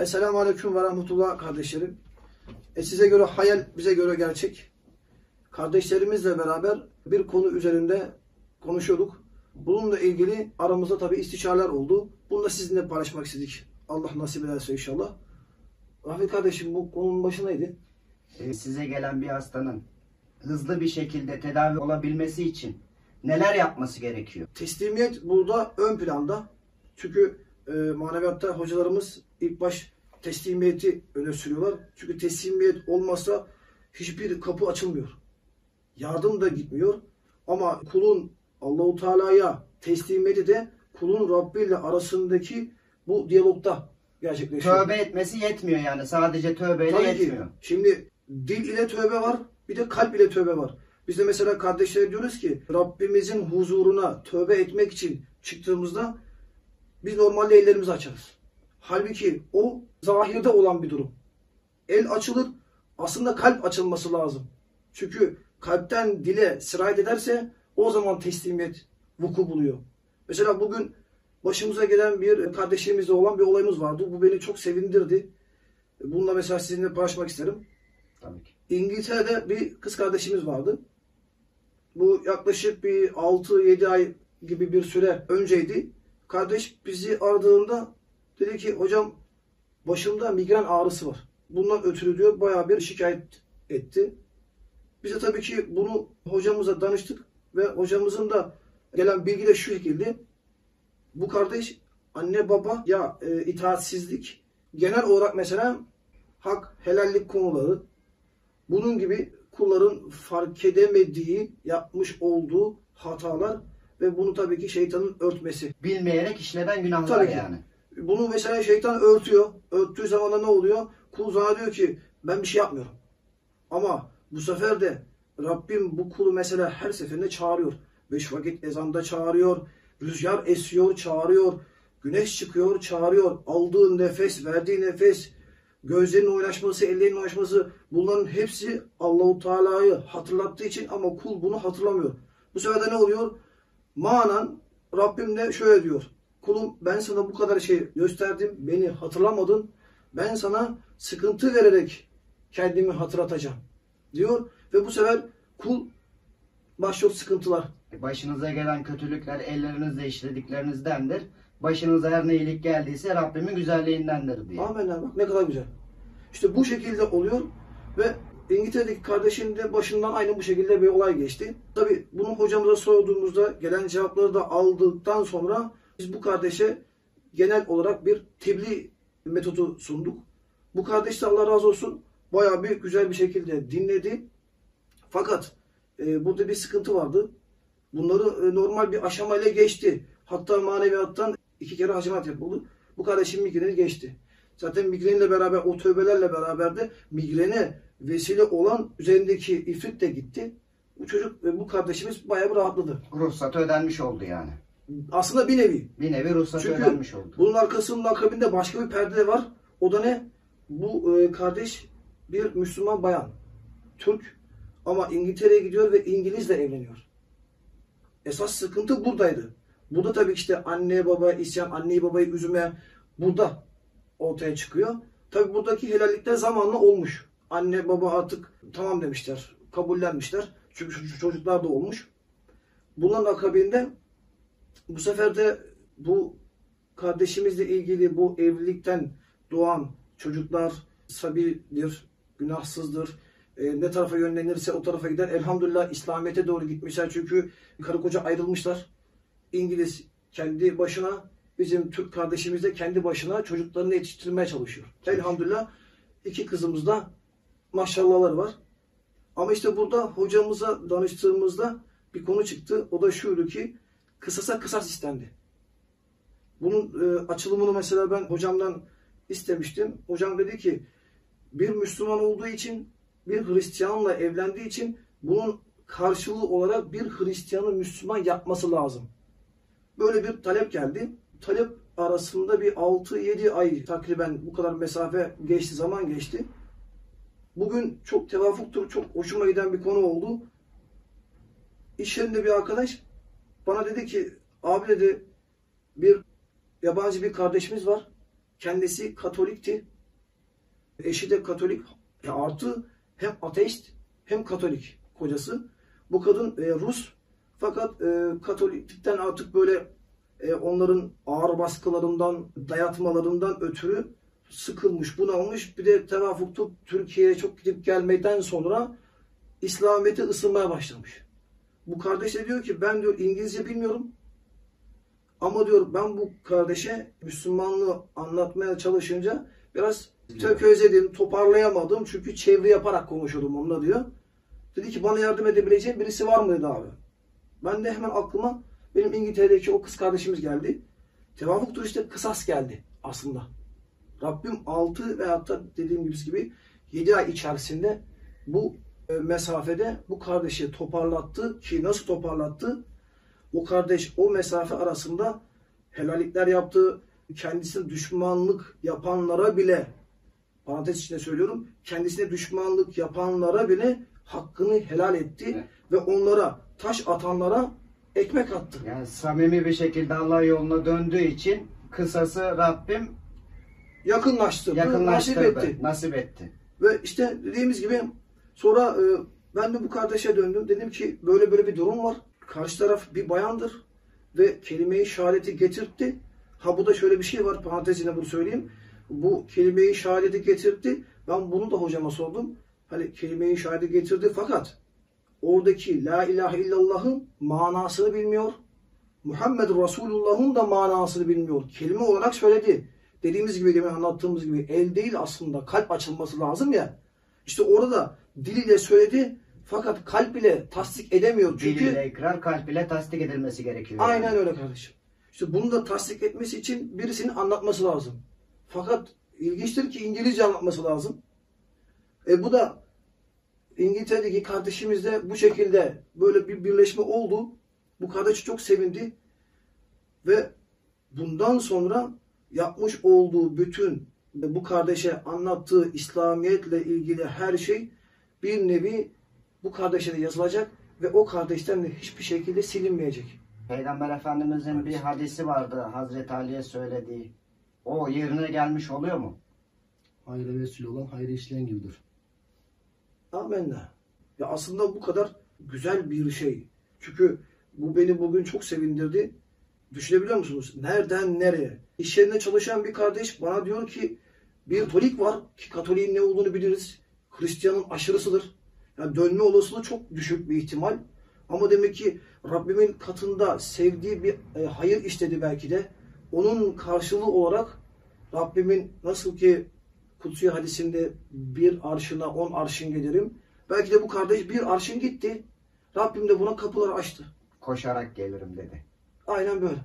Esselamu Aleyküm ve Rahmetullah kardeşlerim. E size göre hayal, bize göre gerçek. Kardeşlerimizle beraber bir konu üzerinde konuşuyorduk. Bununla ilgili aramızda tabi istişareler oldu. Bunu da sizinle paylaşmak istedik. Allah nasip ederse inşallah. Rafet kardeşim bu konunun başı neydi? Ee, size gelen bir hastanın hızlı bir şekilde tedavi olabilmesi için neler yapması gerekiyor? Teslimiyet burada ön planda. Çünkü e, maneviyatta hocalarımız ilk baş teslimiyeti öne sürüyorlar. Çünkü teslimiyet olmazsa hiçbir kapı açılmıyor. Yardım da gitmiyor. Ama kulun Allahu Teala'ya teslimiyeti de kulun Rabbi ile arasındaki bu diyalogda gerçekleşiyor. Tövbe etmesi yetmiyor yani. Sadece tövbeyle Tabii ki. yetmiyor. Şimdi dil ile tövbe var, bir de kalp ile tövbe var. Biz de mesela kardeşlere diyoruz ki Rabbimizin huzuruna tövbe etmek için çıktığımızda biz normalde ellerimizi açarız. Halbuki o zahirde olan bir durum. El açılır, aslında kalp açılması lazım. Çünkü kalpten dile sirayet ederse o zaman teslimiyet vuku buluyor. Mesela bugün başımıza gelen bir kardeşimizle olan bir olayımız vardı. Bu beni çok sevindirdi. Bununla mesela sizinle paylaşmak isterim. Tabii ki. İngiltere'de bir kız kardeşimiz vardı. Bu yaklaşık bir 6-7 ay gibi bir süre önceydi. Kardeş bizi aradığında dedi ki hocam başımda migren ağrısı var. Bundan ötürü diyor bayağı bir şikayet etti. Biz de tabii ki bunu hocamıza danıştık ve hocamızın da gelen bilgi de şu şekilde. Bu kardeş anne baba ya e, itaatsizlik genel olarak mesela hak helallik konuları bunun gibi kulların fark edemediği, yapmış olduğu hatalar ve bunu tabii ki şeytanın örtmesi. Bilmeyerek işlenen günahlar Tabii ki. yani. Bunu mesela şeytan örtüyor. Örttüğü zaman da ne oluyor? Kul zannediyor ki ben bir şey yapmıyorum. Ama bu sefer de Rabbim bu kulu mesela her seferinde çağırıyor. Beş vakit ezanda çağırıyor. Rüzgar esiyor, çağırıyor. Güneş çıkıyor, çağırıyor. Aldığı nefes, verdiği nefes, gözlerinin oynaşması, ellerinin oynaşması bunların hepsi Allahu Teala'yı hatırlattığı için ama kul bunu hatırlamıyor. Bu sefer de ne oluyor? Manen Rabbim de şöyle diyor. Kulum ben sana bu kadar şey gösterdim, beni hatırlamadın. Ben sana sıkıntı vererek kendimi hatırlatacağım diyor. Ve bu sefer kul başlıyor sıkıntılar. Başınıza gelen kötülükler ellerinizle işlediklerinizdendir. Başınıza her ne iyilik geldiyse Rabbimin güzelliğindendir diye. Amenna bak ne kadar güzel. İşte bu şekilde oluyor ve İngiltere'deki kardeşinin de başından aynı bu şekilde bir olay geçti. Tabi bunu hocamıza sorduğumuzda gelen cevapları da aldıktan sonra biz bu kardeşe genel olarak bir tebliğ metodu sunduk. Bu kardeş de Allah razı olsun bayağı bir güzel bir şekilde dinledi. Fakat e, burada bir sıkıntı vardı. Bunları e, normal bir aşamayla geçti. Hatta maneviyattan iki kere hacimat yapıldı. Bu kardeşin migreni geçti. Zaten migrenle beraber, o tövbelerle beraber de migrene vesile olan üzerindeki ifrit de gitti. Bu çocuk ve bu kardeşimiz bayağı bir rahatladı. Ruhsatı ödenmiş oldu yani. Aslında bir nevi. Bir nevi ruhsatı Çünkü ödenmiş oldu. bunun arkasının akabinde başka bir perde var. O da ne? Bu e, kardeş bir Müslüman bayan. Türk ama İngiltere'ye gidiyor ve İngilizle evleniyor. Esas sıkıntı buradaydı. Burada tabii işte anne baba isyan, anneyi babayı üzüme burada ortaya çıkıyor. Tabii buradaki helallikler zamanla olmuş. Anne baba artık tamam demişler, kabullenmişler. Çünkü çocuklar da olmuş. Bunların akabinde bu sefer de bu kardeşimizle ilgili bu evlilikten doğan çocuklar sabidir, günahsızdır. E, ne tarafa yönlenirse o tarafa gider. Elhamdülillah İslamiyet'e doğru gitmişler. Çünkü karı koca ayrılmışlar. İngiliz kendi başına, bizim Türk kardeşimiz de kendi başına çocuklarını yetiştirmeye çalışıyor. Elhamdülillah iki kızımız da maşallahları var. Ama işte burada hocamıza danıştığımızda bir konu çıktı. O da şuydu ki kısasa kısas istendi. Bunun e, açılımını mesela ben hocamdan istemiştim. Hocam dedi ki bir Müslüman olduğu için bir Hristiyanla evlendiği için bunun karşılığı olarak bir Hristiyanı Müslüman yapması lazım. Böyle bir talep geldi. Talep arasında bir 6-7 ay takriben bu kadar mesafe geçti, zaman geçti. Bugün çok tevafuktur, çok hoşuma giden bir konu oldu. İş yerinde bir arkadaş bana dedi ki abi dedi bir yabancı bir kardeşimiz var. kendisi Katolikti. Eşi de Katolik. E artı hem ateist hem Katolik kocası. Bu kadın e, Rus fakat e, Katoliklikten artık böyle e, onların ağır baskılarından, dayatmalarından ötürü sıkılmış, bunalmış. Bir de tevafuktu Türkiye'ye çok gidip gelmekten sonra İslamiyet'e ısınmaya başlamış. Bu kardeş de diyor ki ben diyor İngilizce bilmiyorum. Ama diyor ben bu kardeşe Müslümanlığı anlatmaya çalışınca biraz tökezledim, toparlayamadım. Çünkü çevre yaparak konuşuyordum onunla diyor. Dedi ki bana yardım edebileceğin birisi var mıydı abi? Ben de hemen aklıma benim İngiltere'deki o kız kardeşimiz geldi. Tevafuktur işte kısas geldi aslında. Rabbim 6 veyahut da dediğim gibi 7 ay içerisinde bu mesafede bu kardeşi toparlattı ki nasıl toparlattı? O kardeş o mesafe arasında helallikler yaptı. Kendisine düşmanlık yapanlara bile parantez içinde söylüyorum kendisine düşmanlık yapanlara bile hakkını helal etti Evet. ve onlara taş atanlara ekmek attı. Yani samimi bir şekilde Allah yoluna döndüğü için kısası Rabbim Yakınlaştırdı, nasip yakınlaştırdı, etti. nasip etti. Ve işte dediğimiz gibi sonra e, ben de bu kardeşe döndüm. Dedim ki böyle böyle bir durum var. Karşı taraf bir bayandır ve kelime-i şehadeti getirtti. Ha bu da şöyle bir şey var parantezine bunu söyleyeyim. Bu kelime-i şehadeti getirtti. Ben bunu da hocama sordum. Hani kelime-i şehadeti getirdi fakat oradaki la ilahe illallah'ın manasını bilmiyor. Muhammed Resulullah'ın da manasını bilmiyor. Kelime olarak söyledi. Dediğimiz gibi demin anlattığımız gibi el değil aslında kalp açılması lazım ya. İşte orada dil ile söyledi fakat kalp ile tasdik edemiyor. Çünkü ile ikrar, kalp ile tasdik edilmesi gerekiyor. aynen yani. öyle kardeşim. İşte bunu da tasdik etmesi için birisinin anlatması lazım. Fakat ilginçtir ki İngilizce anlatması lazım. E bu da İngiltere'deki kardeşimizde bu şekilde böyle bir birleşme oldu. Bu kardeş çok sevindi. Ve bundan sonra yapmış olduğu bütün bu kardeşe anlattığı İslamiyetle ilgili her şey bir nevi bu kardeşe de yazılacak ve o kardeşten de hiçbir şekilde silinmeyecek. Peygamber Efendimizin bir hadisi vardı Hazreti Ali'ye söylediği. O yerine gelmiş oluyor mu? Hayra vesile olan hayra işleyen gibidir. Amenna. Ya aslında bu kadar güzel bir şey. Çünkü bu beni bugün çok sevindirdi. Düşünebiliyor musunuz? Nereden nereye? İş yerinde çalışan bir kardeş bana diyor ki bir Katolik var ki Katolik'in ne olduğunu biliriz. Hristiyanın aşırısıdır. Yani dönme olasılığı çok düşük bir ihtimal. Ama demek ki Rabbimin katında sevdiği bir e, hayır işledi belki de. Onun karşılığı olarak Rabbimin nasıl ki Kutsi hadisinde bir arşına on arşın gelirim. Belki de bu kardeş bir arşın gitti. Rabbim de buna kapıları açtı. Koşarak gelirim dedi. Aynen böyle.